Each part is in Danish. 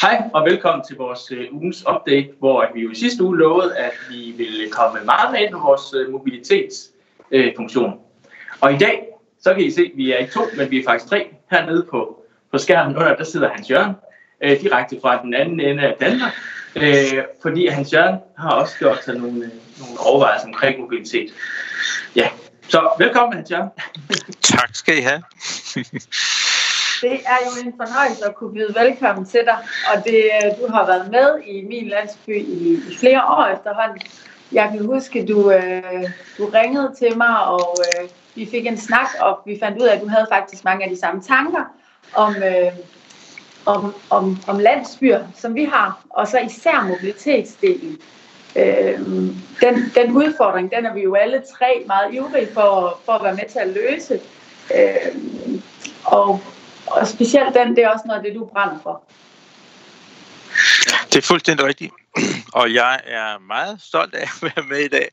Hej og velkommen til vores øh, ugens update, hvor at vi jo i sidste uge lovede, at vi ville komme meget med ind på vores øh, mobilitetsfunktion. Øh, og i dag, så kan I se, at vi er ikke to, men vi er faktisk tre hernede på, på skærmen under, der sidder Hans Jørgen, øh, direkte fra den anden ende af Danmark, øh, fordi Hans Jørgen har også gjort sig nogle, øh, nogle overvejelser omkring mobilitet. Ja, så velkommen Hans Jørgen. tak skal I have. Det er jo en fornøjelse at kunne byde velkommen til dig, og det, øh, du har været med i min landsby i, i flere år efterhånden. Jeg kan huske, du, øh, du ringede til mig, og øh, vi fik en snak, og vi fandt ud af, at du havde faktisk mange af de samme tanker om, øh, om, om, om landsbyer, som vi har, og så især mobilitetsdelen. Øh, den, den udfordring, den er vi jo alle tre meget ivrige for, for at være med til at løse. Øh, og og specielt den, det er også noget af det, du brænder for. Det er fuldstændig rigtigt. Og jeg er meget stolt af at være med i dag.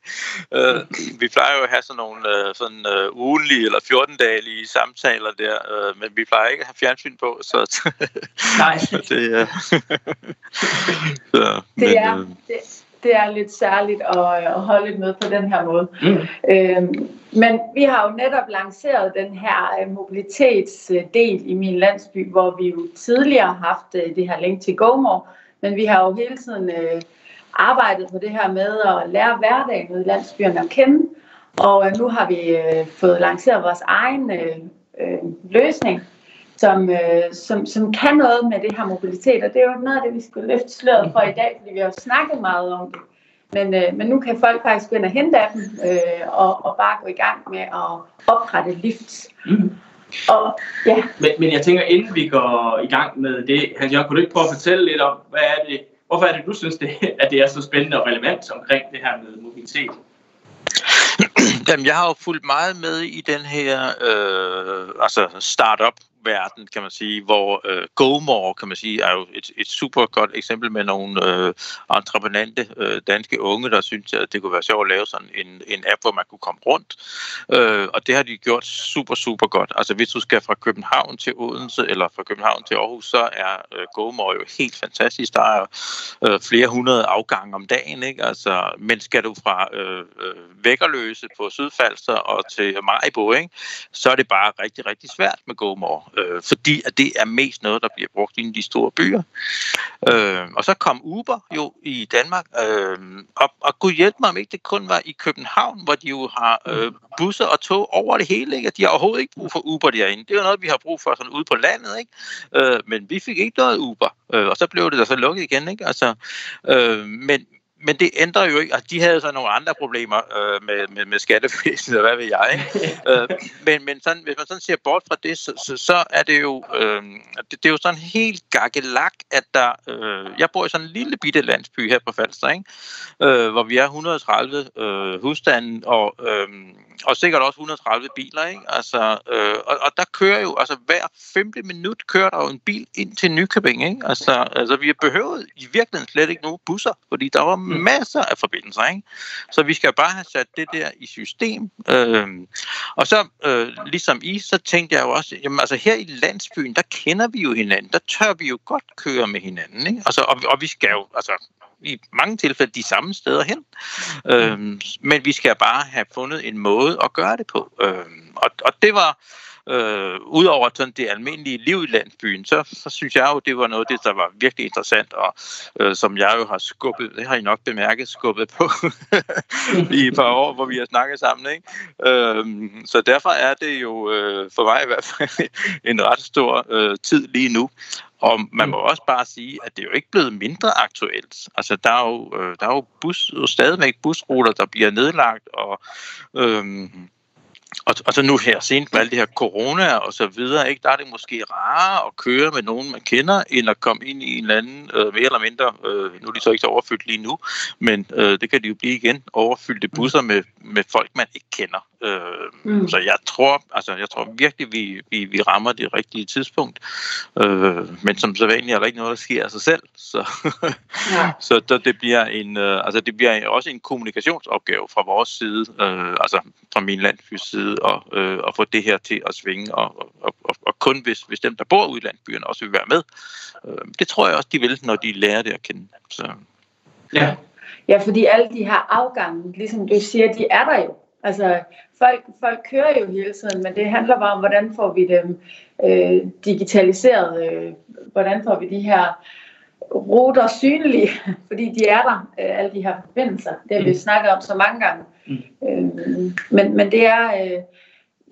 Uh, vi plejer jo at have sådan nogle uh, sådan, uh, ugenlige eller 14-dagelige samtaler der, men vi plejer ikke at have fjernsyn på, så Nej. det, uh, så, det, er, det, det er lidt særligt at, at holde et møde på den her måde. Mm. Øhm, men vi har jo netop lanceret den her øh, mobilitetsdel i min landsby, hvor vi jo tidligere har haft øh, det her link til GoMore, men vi har jo hele tiden øh, arbejdet på det her med at lære hverdagen ud i landsbyerne at kende. Og øh, nu har vi øh, fået lanceret vores egen øh, øh, løsning, som, øh, som, som kan noget med det her mobilitet, og det er jo noget af det, vi skulle løfte sløret for i dag, fordi vi har snakket meget om det. Men, øh, men nu kan folk faktisk ind og hente af dem, øh, og, og bare gå i gang med at oprette lifts. Mm. Og, ja. men, men jeg tænker, inden vi går i gang med det, Hans Jørgen, kunne du ikke prøve at fortælle lidt om, hvad er det, hvorfor er det, du synes, det, at det er så spændende og relevant omkring det her med mobilitet? Jamen, jeg har jo fulgt meget med i den her øh, altså startup verden, kan man sige, hvor øh, GoMore, kan man sige, er jo et, et super godt eksempel med nogle øh, entreprenante øh, danske unge, der synes, at det kunne være sjovt at lave sådan en, en app, hvor man kunne komme rundt. Øh, og det har de gjort super, super godt. Altså hvis du skal fra København til Odense, eller fra København til Aarhus, så er øh, GoMore jo helt fantastisk. Der er øh, flere hundrede afgange om dagen, ikke? Altså, men skal du fra øh, øh, Vækkerløse på Sydfalster og til Majbo, ikke? så er det bare rigtig, rigtig svært med GoMore øh, fordi at det er mest noget, der bliver brugt i de store byer. Øh, og så kom Uber jo i Danmark, øh, og, og kunne hjælpe mig, om ikke det kun var i København, hvor de jo har øh, busser og tog over det hele, ikke? de har overhovedet ikke brug for Uber derinde. Det er jo noget, vi har brug for sådan ude på landet, ikke? Øh, men vi fik ikke noget Uber, øh, og så blev det da så lukket igen, ikke? Altså, øh, men, men det ændrer jo ikke, at de havde så nogle andre problemer øh, med, med, med skattevæsenet, og hvad ved jeg. Ikke? øh, men men sådan, hvis man sådan ser bort fra det, så, så, så er det jo øh, det, det er jo sådan helt gakkelak, at der, øh, jeg bor i sådan en lille bitte landsby her på Falster, ikke? Øh, hvor vi er 130 øh, husstande, og, øh, og sikkert også 130 biler, ikke? Altså, øh, og, og der kører jo, altså hver femte minut kører der jo en bil ind til Nykøbing, ikke? Altså, altså vi har behøvet i virkeligheden slet ikke nogen busser, fordi der var. Mm. masser af forbindelser. Ikke? Så vi skal bare have sat det der i system. Øh, og så, øh, ligesom I, så tænkte jeg jo også, jamen altså her i landsbyen, der kender vi jo hinanden. Der tør vi jo godt køre med hinanden. Ikke? Altså, og, og vi skal jo, altså i mange tilfælde de samme steder hen. Mm. Øh, men vi skal bare have fundet en måde at gøre det på. Øh, og, og det var øh, udover sådan det almindelige liv i landsbyen, så, så synes jeg jo, det var noget af det, der var virkelig interessant, og øh, som jeg jo har skubbet, det har I nok bemærket, skubbet på i et par år, hvor vi har snakket sammen. Ikke? Øh, så derfor er det jo øh, for mig i hvert fald en ret stor øh, tid lige nu. Og man må også bare sige, at det er jo ikke blevet mindre aktuelt. Altså, der er jo, øh, der er jo bus, stadigvæk busruter, der bliver nedlagt, og øhm, og, og så nu her sent med alt det her corona og så videre, ikke, der er det måske rarere at køre med nogen, man kender, end at komme ind i en eller anden, øh, mere eller mindre, øh, nu er de så ikke så overfyldt lige nu, men øh, det kan de jo blive igen, overfyldte busser med, med folk, man ikke kender. Øh, mm. Så jeg tror, altså, jeg tror virkelig, vi, vi, vi rammer det rigtige tidspunkt. Øh, men som så vanligt er der ikke noget, der sker af sig selv. Så, ja. så der, det bliver en, øh, altså, det bliver også en kommunikationsopgave fra vores side, øh, altså fra min landsbys side, og, øh, at få det her til at svinge, og, og, og, og kun hvis, hvis dem, der bor ude i landsbyerne, også vil være med. Øh, det tror jeg også, de vil, når de lærer det at kende. Så. Ja. ja, fordi alle de her afgange, ligesom du siger, de er der jo. Altså, folk, folk kører jo hele tiden, men det handler bare om, hvordan får vi dem øh, digitaliseret, øh, hvordan får vi de her ruter synlige, fordi de er der, øh, alle de her forbindelser. Det har vi mm. snakket om så mange gange. Mm. Øh, men, men det er, øh,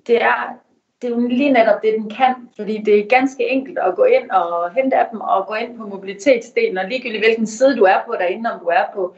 det er det er jo lige netop det, den kan, fordi det er ganske enkelt at gå ind og hente af dem og gå ind på mobilitetsdelen, og ligegyldigt hvilken side du er på derinde, om du er på,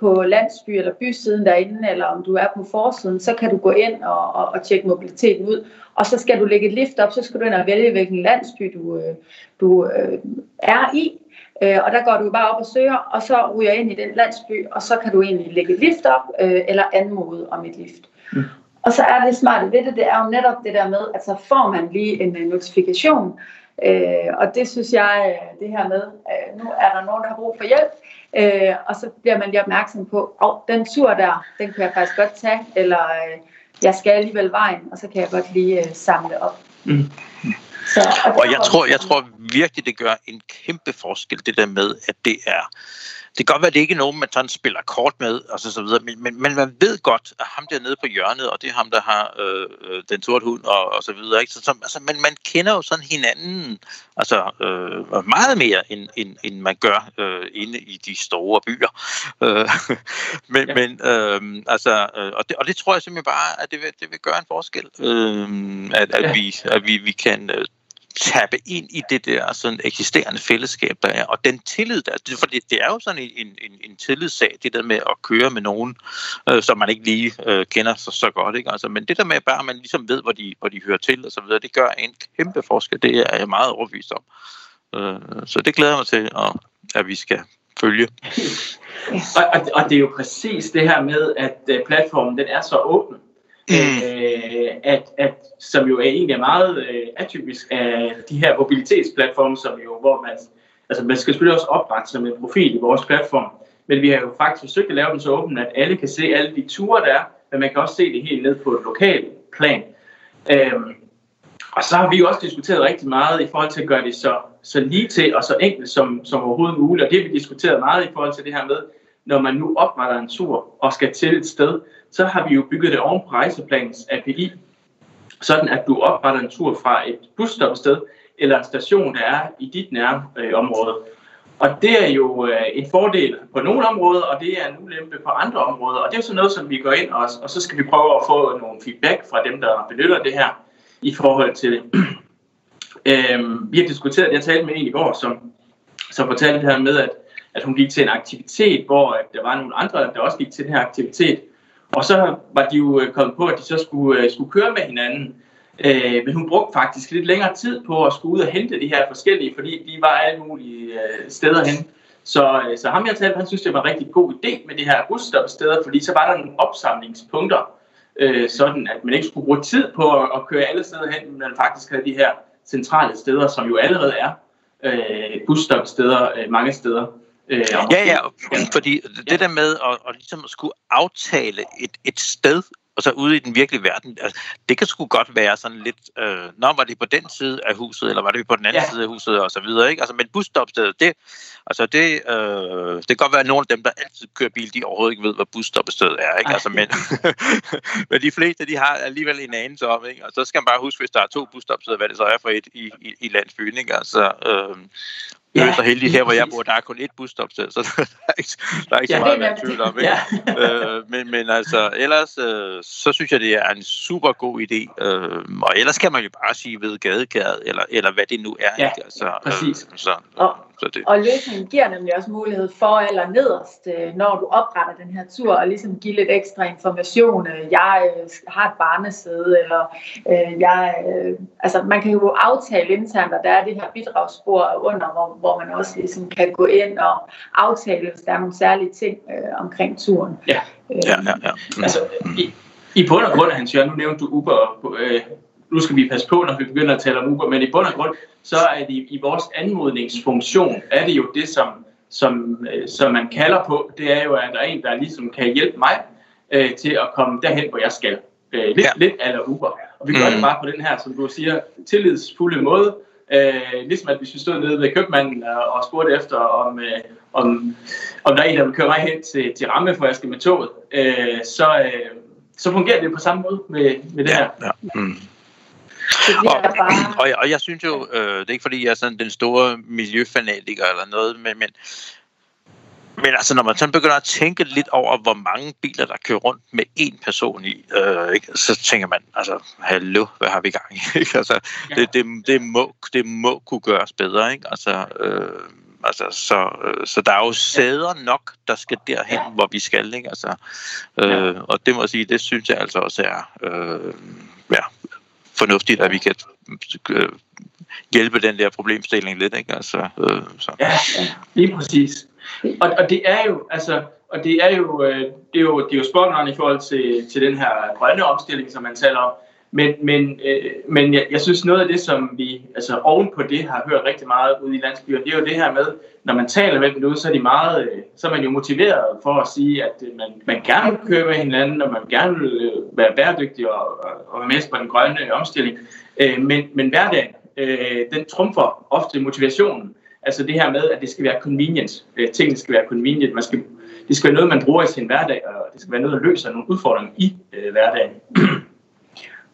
på landsby eller bysiden derinde, eller om du er på forsiden, så kan du gå ind og, og, og tjekke mobiliteten ud. Og så skal du lægge et lift op, så skal du ind og vælge, hvilken landsby du, øh, du øh, er i. Øh, og der går du bare op og søger, og så ryger ind i den landsby, og så kan du egentlig lægge et lift op, øh, eller anmode om et lift. Mm. Og så er det smarte ved det, det er jo netop det der med, at så får man lige en notifikation. Øh, og det synes jeg, uh, det her med, uh, nu er der nogen, der har brug for hjælp, uh, og så bliver man lige opmærksom på, at oh, den tur der, den kan jeg faktisk godt tage, eller uh, jeg skal alligevel vejen, og så kan jeg godt lige uh, samle op. Mm. Så, og, og jeg tror, jeg tror virkelig, det gør en kæmpe forskel, det der med, at det er det kan godt være, at det ikke er nogen, man sådan spiller kort med, og så, så videre, men, men, men man ved godt, at ham der nede på hjørnet, og det er ham, der har øh, øh den sorte hund, og, og så videre. Ikke? Så, så, altså, man, man kender jo sådan hinanden altså, øh, meget mere, end, end, end man gør øh, inde i de store byer. Øh, men, ja. men øh, altså, øh, og, det, og det tror jeg simpelthen bare, at det vil, det vil gøre en forskel, øh, at, at, ja. vi, at vi, vi kan øh, tappe ind i det der sådan eksisterende fællesskab, der er, og den tillid, der er. For det, det er jo sådan en, en, en tillidssag, det der med at køre med nogen, øh, som man ikke lige øh, kender så, så godt. Ikke? Altså, men det der med bare, at man ligesom ved, hvor de, hvor de hører til, og så videre, det gør en kæmpe forskel. Det er jeg meget overbevist om. Øh, så det glæder mig til, at, at vi skal følge. og, og, og det er jo præcis det her med, at øh, platformen den er så åben, mm. øh, at, at, som jo er egentlig er meget øh, atypisk af de her mobilitetsplatforme, som jo, hvor man, altså man skal selvfølgelig også oprette sig en profil i vores platform, men vi har jo faktisk forsøgt at lave den så åben, at alle kan se alle de ture, der er, men man kan også se det helt ned på et lokalt plan. Øhm, og så har vi jo også diskuteret rigtig meget i forhold til at gøre det så, så lige til og så enkelt som, som overhovedet muligt. Og det har vi diskuteret meget i forhold til det her med, når man nu opretter en tur og skal til et sted, så har vi jo bygget det oven på rejseplanens API, sådan at du opretter en tur fra et busstoppested eller en station, der er i dit nærområde. område. Og det er jo øh, en fordel på nogle områder, og det er en ulempe på andre områder. Og det er sådan noget, som vi går ind og, og så skal vi prøve at få nogle feedback fra dem, der benytter det her i forhold til det. øh, vi har diskuteret, jeg talte med en i går, som, som fortalte det her med, at, at hun gik til en aktivitet, hvor at der var nogle andre, der også gik til den her aktivitet, og så var de jo øh, kommet på, at de så skulle, øh, skulle køre med hinanden. Øh, men hun brugte faktisk lidt længere tid på at skulle ud og hente de her forskellige, fordi de var alle mulige øh, steder hen. Så, øh, så ham jeg talte, han synes, det var en rigtig god idé med de her busstoppesteder, fordi så var der nogle opsamlingspunkter, øh, sådan at man ikke skulle bruge tid på at, at køre alle steder hen, men man faktisk havde de her centrale steder, som jo allerede er øh, busstoppesteder øh, mange steder. Øh, ja, ja, fordi det ja. der med at, at ligesom skulle aftale et, et sted, og så ude i den virkelige verden, altså, det kan sgu godt være sådan lidt, øh, når var det på den side af huset, eller var det på den anden ja. side af huset, og så videre, ikke? Altså, men busstopstedet, det, altså det, øh, det kan godt være, at nogle af dem, der altid kører bil, de overhovedet ikke ved, hvad busstoppestedet er, ikke? Altså, men, men de fleste, de har alligevel en anelse om, ikke? Og så skal man bare huske, hvis der er to busstopsteder, hvad det så er for et i, i, i landsbyen, ikke? Altså, øh, jeg ja, er så heldig her, hvor jeg bor, der er kun ét busstopsted, så der er ikke, der er ikke ja, så meget at være tvivl om. Ikke? Ja. øh, men, men altså, ellers, øh, så synes jeg, det er en super god idé. Øh, og ellers kan man jo bare sige ved gadekæret, eller, eller hvad det nu er. Ja, ikke? Altså, præcis. Øh, så, og, så det. og løsningen giver nemlig også mulighed for eller nederst, øh, når du opretter den her tur, og ligesom give lidt ekstra information. Øh, jeg øh, har et barnesæde, eller jeg, altså man kan jo aftale internt, at der er det her bidragsspor under, hvor, hvor man også ligesom kan gå ind og aftale, hvis der er nogle særlige ting øh, omkring turen. Ja, ja, ja. ja. Altså, i, I bund og grund, Hans Jørgen, nu nævnte du Uber, øh, nu skal vi passe på, når vi begynder at tale om Uber, men i bund og grund, så er det i vores anmodningsfunktion, er det jo det, som, som, øh, som man kalder på, det er jo, at der er en, der ligesom kan hjælpe mig øh, til at komme derhen, hvor jeg skal. Øh, lidt, ja. lidt eller Uber. Og vi gør mm. det bare på den her, som du siger, tillidsfulde måde. Øh, ligesom at hvis vi stod nede ved købmanden og, og spurgte efter, om, øh, om, om der er en, der vil køre mig hen til, til ramme, for jeg skal med toget, øh, så, øh, så fungerer det på samme måde med, med det ja, her. Ja. Mm. Og, bare... og, og jeg synes jo, øh, det er ikke fordi jeg er sådan den store miljøfanatiker eller noget, men, men, men altså når man sådan begynder at tænke lidt over, hvor mange biler, der kører rundt med én person i, øh, ikke, så tænker man, altså, hallo, hvad har vi gang i? altså, ja. det, det, det, må, det må kunne gøres bedre, ikke? Altså, øh, altså, så, øh, så der er jo sæder nok, der skal derhen, hvor vi skal, ikke? Altså, øh, og det må jeg sige, det synes jeg altså også er, øh, ja, fornuftigt, at vi kan øh, hjælpe den der problemstilling lidt, ikke? Altså, øh, så. Ja, lige præcis. Og, og det er jo, altså, og det er jo, øh, det er jo, det er jo i forhold til, til den her grønne omstilling, som man taler om. Men, men, øh, men jeg, jeg synes noget af det, som vi altså oven på det har hørt rigtig meget ude i landsbyen, det er jo det her med, når man taler med dem ud, så er de meget, øh, så er man jo motiveret for at sige, at øh, man, man gerne vil køre med hinanden, og man gerne vil øh, være bæredygtig og, og, og være med på den grønne omstilling. Øh, men, men hverdagen, øh, den trumfer ofte motivationen. Altså det her med, at det skal være convenient. Øh, tingene skal være convenient. Man skal, det skal være noget, man bruger i sin hverdag, og det skal være noget, der løser nogle udfordringer i øh, hverdagen.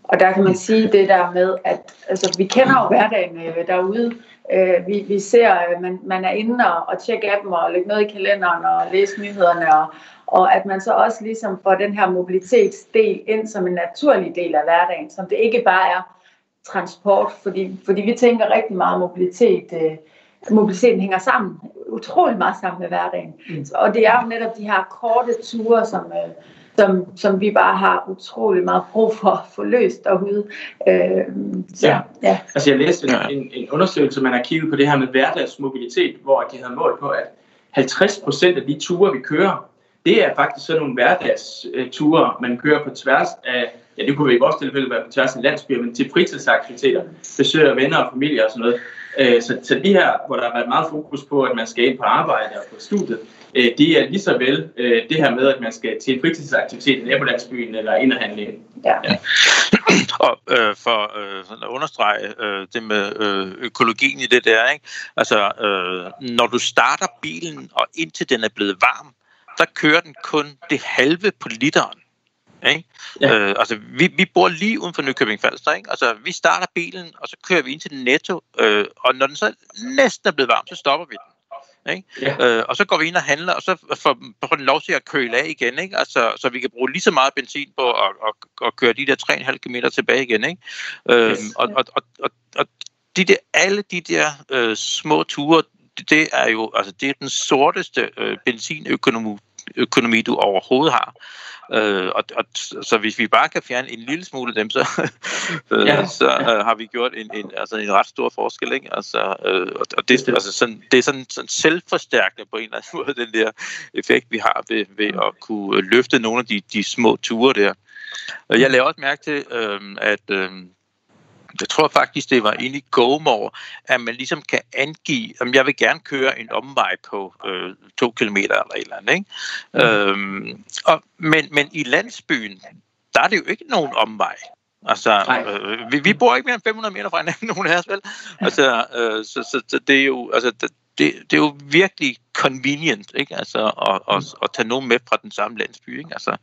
Og der kan man sige det der med, at altså, vi kender jo hverdagen øh, derude. Øh, vi, vi ser, at man, man er inde og, og tjekke appen og lægge noget i kalenderen og læse nyhederne. Og, og at man så også ligesom får den her mobilitetsdel ind som en naturlig del af hverdagen, som det ikke bare er transport, fordi, fordi vi tænker rigtig meget mobilitet. Øh, mobiliteten hænger sammen, utrolig meget sammen med hverdagen. Mm. Og det er jo netop de her korte ture, som, øh, som, som vi bare har utrolig meget brug for at få løst derude. Øh, så, ja. ja. Altså jeg læste en, en, en undersøgelse, man har kigget på det her med hverdagsmobilitet, hvor de havde målt på, at 50 procent af de ture, vi kører, det er faktisk sådan nogle hverdagsture, man kører på tværs af, ja det kunne vi i vores tilfælde være på tværs af landsbyer, men til fritidsaktiviteter, besøger venner og familie og sådan noget. Øh, så, så de her, hvor der har været meget fokus på, at man skal ind på arbejde og på studiet, øh, det er lige så vel øh, det her med, at man skal til en fritidsaktivitet i nabolandsbyen eller ind og handle ind. Ja. ja. og øh, for øh, at understrege øh, det med øh, økologien i det der, ikke? altså øh, når du starter bilen, og indtil den er blevet varm, der kører den kun det halve på literen. Ikke? Ja. Øh, altså, vi, vi bor lige uden for Nykøbing Falster. Ikke? Altså, vi starter bilen, og så kører vi ind til Netto, øh, og når den så næsten er blevet varm, så stopper vi den. Ikke? Ja. Øh, og så går vi ind og handler, og så får, får den lov til at køle af igen, ikke? Altså, så vi kan bruge lige så meget benzin på at, at, at køre de der 3,5 km tilbage igen. Ikke? Øh, yes. og, og, og, og, og de der, alle de der øh, små ture, det, er jo altså, det er den sorteste øh, benzinøkonomi økonomi, du overhovedet har. Øh, og, og, så hvis vi bare kan fjerne en lille smule af dem, så, øh, ja. så øh, har vi gjort en, en, altså en ret stor forskel. Ikke? Altså, øh, og det, altså sådan, det er sådan, sådan selvforstærkende på en eller anden måde, den der effekt, vi har ved, ved at kunne løfte nogle af de, de små ture der. Jeg laver også mærke til, øh, at øh, jeg tror faktisk, det var inde i GoMore, at man ligesom kan angive, om jeg vil gerne køre en omvej på øh, to kilometer eller et eller andet. Ikke? Mm. Øhm, og, men, men i landsbyen, der er det jo ikke nogen omvej. Altså, øh, vi, vi bor ikke mere end 500 meter fra hinanden, nogen af os, vel? Altså, øh, så, så, så det er jo, altså, det, det er jo virkelig convenient, ikke? Altså, at, at, at tage nogen med fra den samme landsby, ikke? Altså,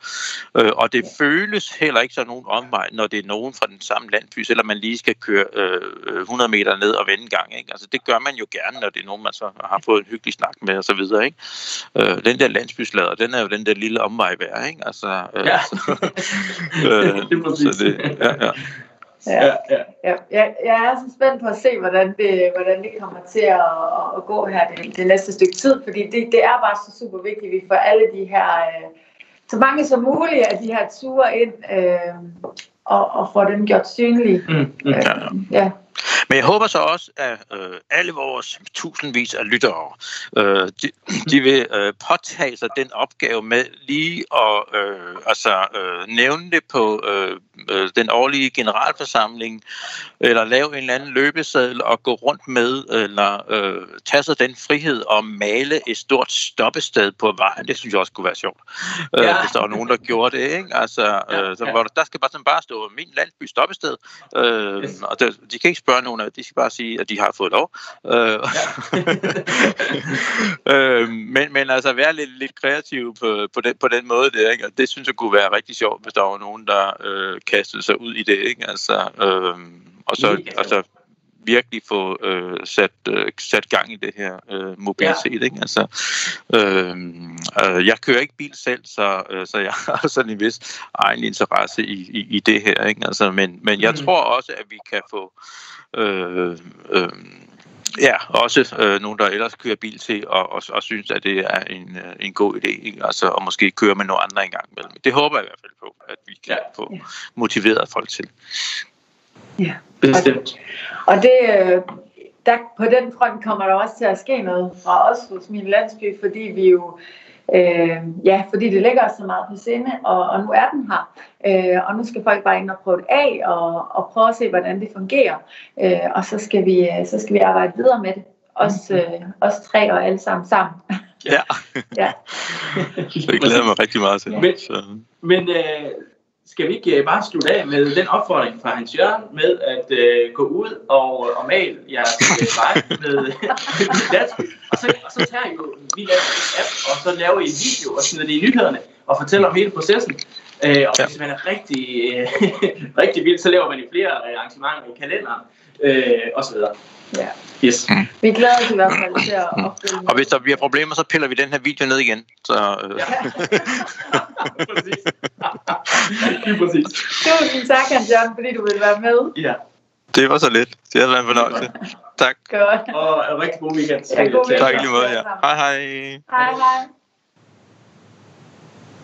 øh, og det føles heller ikke som nogen omvej, når det er nogen fra den samme landsby, selvom man lige skal køre øh, 100 meter ned og vende gang, ikke? Altså, det gør man jo gerne, når det er nogen, man så har fået en hyggelig snak med, og så videre, ikke? Øh, den der landsbyslader, den er jo den der lille omvej værd, ikke? Altså, øh, ja. så, øh, så det, ja, ja. Ja. Ja, ja. Ja, jeg, jeg er så spændt på at se, hvordan det, hvordan det kommer til at, at gå her det, det næste stykke tid, fordi det, det er bare så super vigtigt, at vi får alle de her, øh, så mange som muligt af de her ture ind, øh, og, og får dem gjort synlige. Mm, mm, ja. ja. Men jeg håber så også, at øh, alle vores tusindvis af lyttere, øh, de, de vil øh, påtage sig den opgave med lige at øh, altså, øh, nævne det på øh, øh, den årlige generalforsamling, eller lave en eller anden løbeseddel og gå rundt med, eller øh, tage sig den frihed og male et stort stoppested på vejen. Det synes jeg også kunne være sjovt, øh, ja. hvis der var nogen, der gjorde det. Ikke? Altså, øh, så, hvor der, der skal bare, sådan bare stå min landsby stoppested, øh, og der, de kan ikke spørge nogen af de skal bare sige, at de har fået lov. Øh, ja. øh, men, men altså være lidt, lidt kreativ på, på, den, på den måde der, ikke? Og det synes jeg kunne være rigtig sjovt, hvis der var nogen, der øh, kastede sig ud i det. Ikke? Altså, øh, og så, og så virkelig få øh, sat, øh, sat gang i det her øh, mobilitet. Ja. Ikke? Altså, øh, øh, jeg kører ikke bil selv, så, øh, så jeg har sådan en vis egen interesse i, i, i det her. Ikke? Altså, men, men jeg mm. tror også, at vi kan få øh, øh, Ja, også øh, nogen, der ellers kører bil til, og, og, og synes, at det er en, øh, en god idé, ikke? Altså, og måske køre med nogle andre engang imellem. Det håber jeg i hvert fald på, at vi kan ja. få motiveret folk til. Ja, bestemt. Og, og det, øh, der, på den front kommer der også til at ske noget fra os hos min landsby, fordi vi jo Øh, ja, fordi det ligger så meget på sinde, og, og nu er den her. Øh, og nu skal folk bare ind og prøve det af, og, og prøve at se, hvordan det fungerer. Øh, og så skal, vi, så skal vi arbejde videre med det. Også, øh, os tre og alle sammen sammen. Ja. ja. det glæder mig rigtig meget til. Men, men øh, skal vi ikke øh, bare slutte af med den opfordring fra Hans Jørgen med at øh, gå ud og, og male jeres øh, vej med, med. Og så, og så tager I jo vi laver en app, og så laver I en video og smider det i nyhederne og fortæller om hele processen. Øh, og ja. hvis man er rigtig, øh, rigtig vild, så laver man jo flere øh, arrangementer i kalenderen øh, og så videre. Ja. Yes. Mm. Vi glæder os i hvert fald til at opfylde. Og hvis der bliver problemer, så piller vi den her video ned igen. Så, øh. ja. præcis. præcis. Tusind tak, Hans Jørgen, fordi du ville være med. Ja. Det var så lidt. Det har været en fornøjelse. Tak. Godt. Og en rigtig god weekend. Ja, god weekend. Tak i lige måde, ja. Hej hej. Hej hej.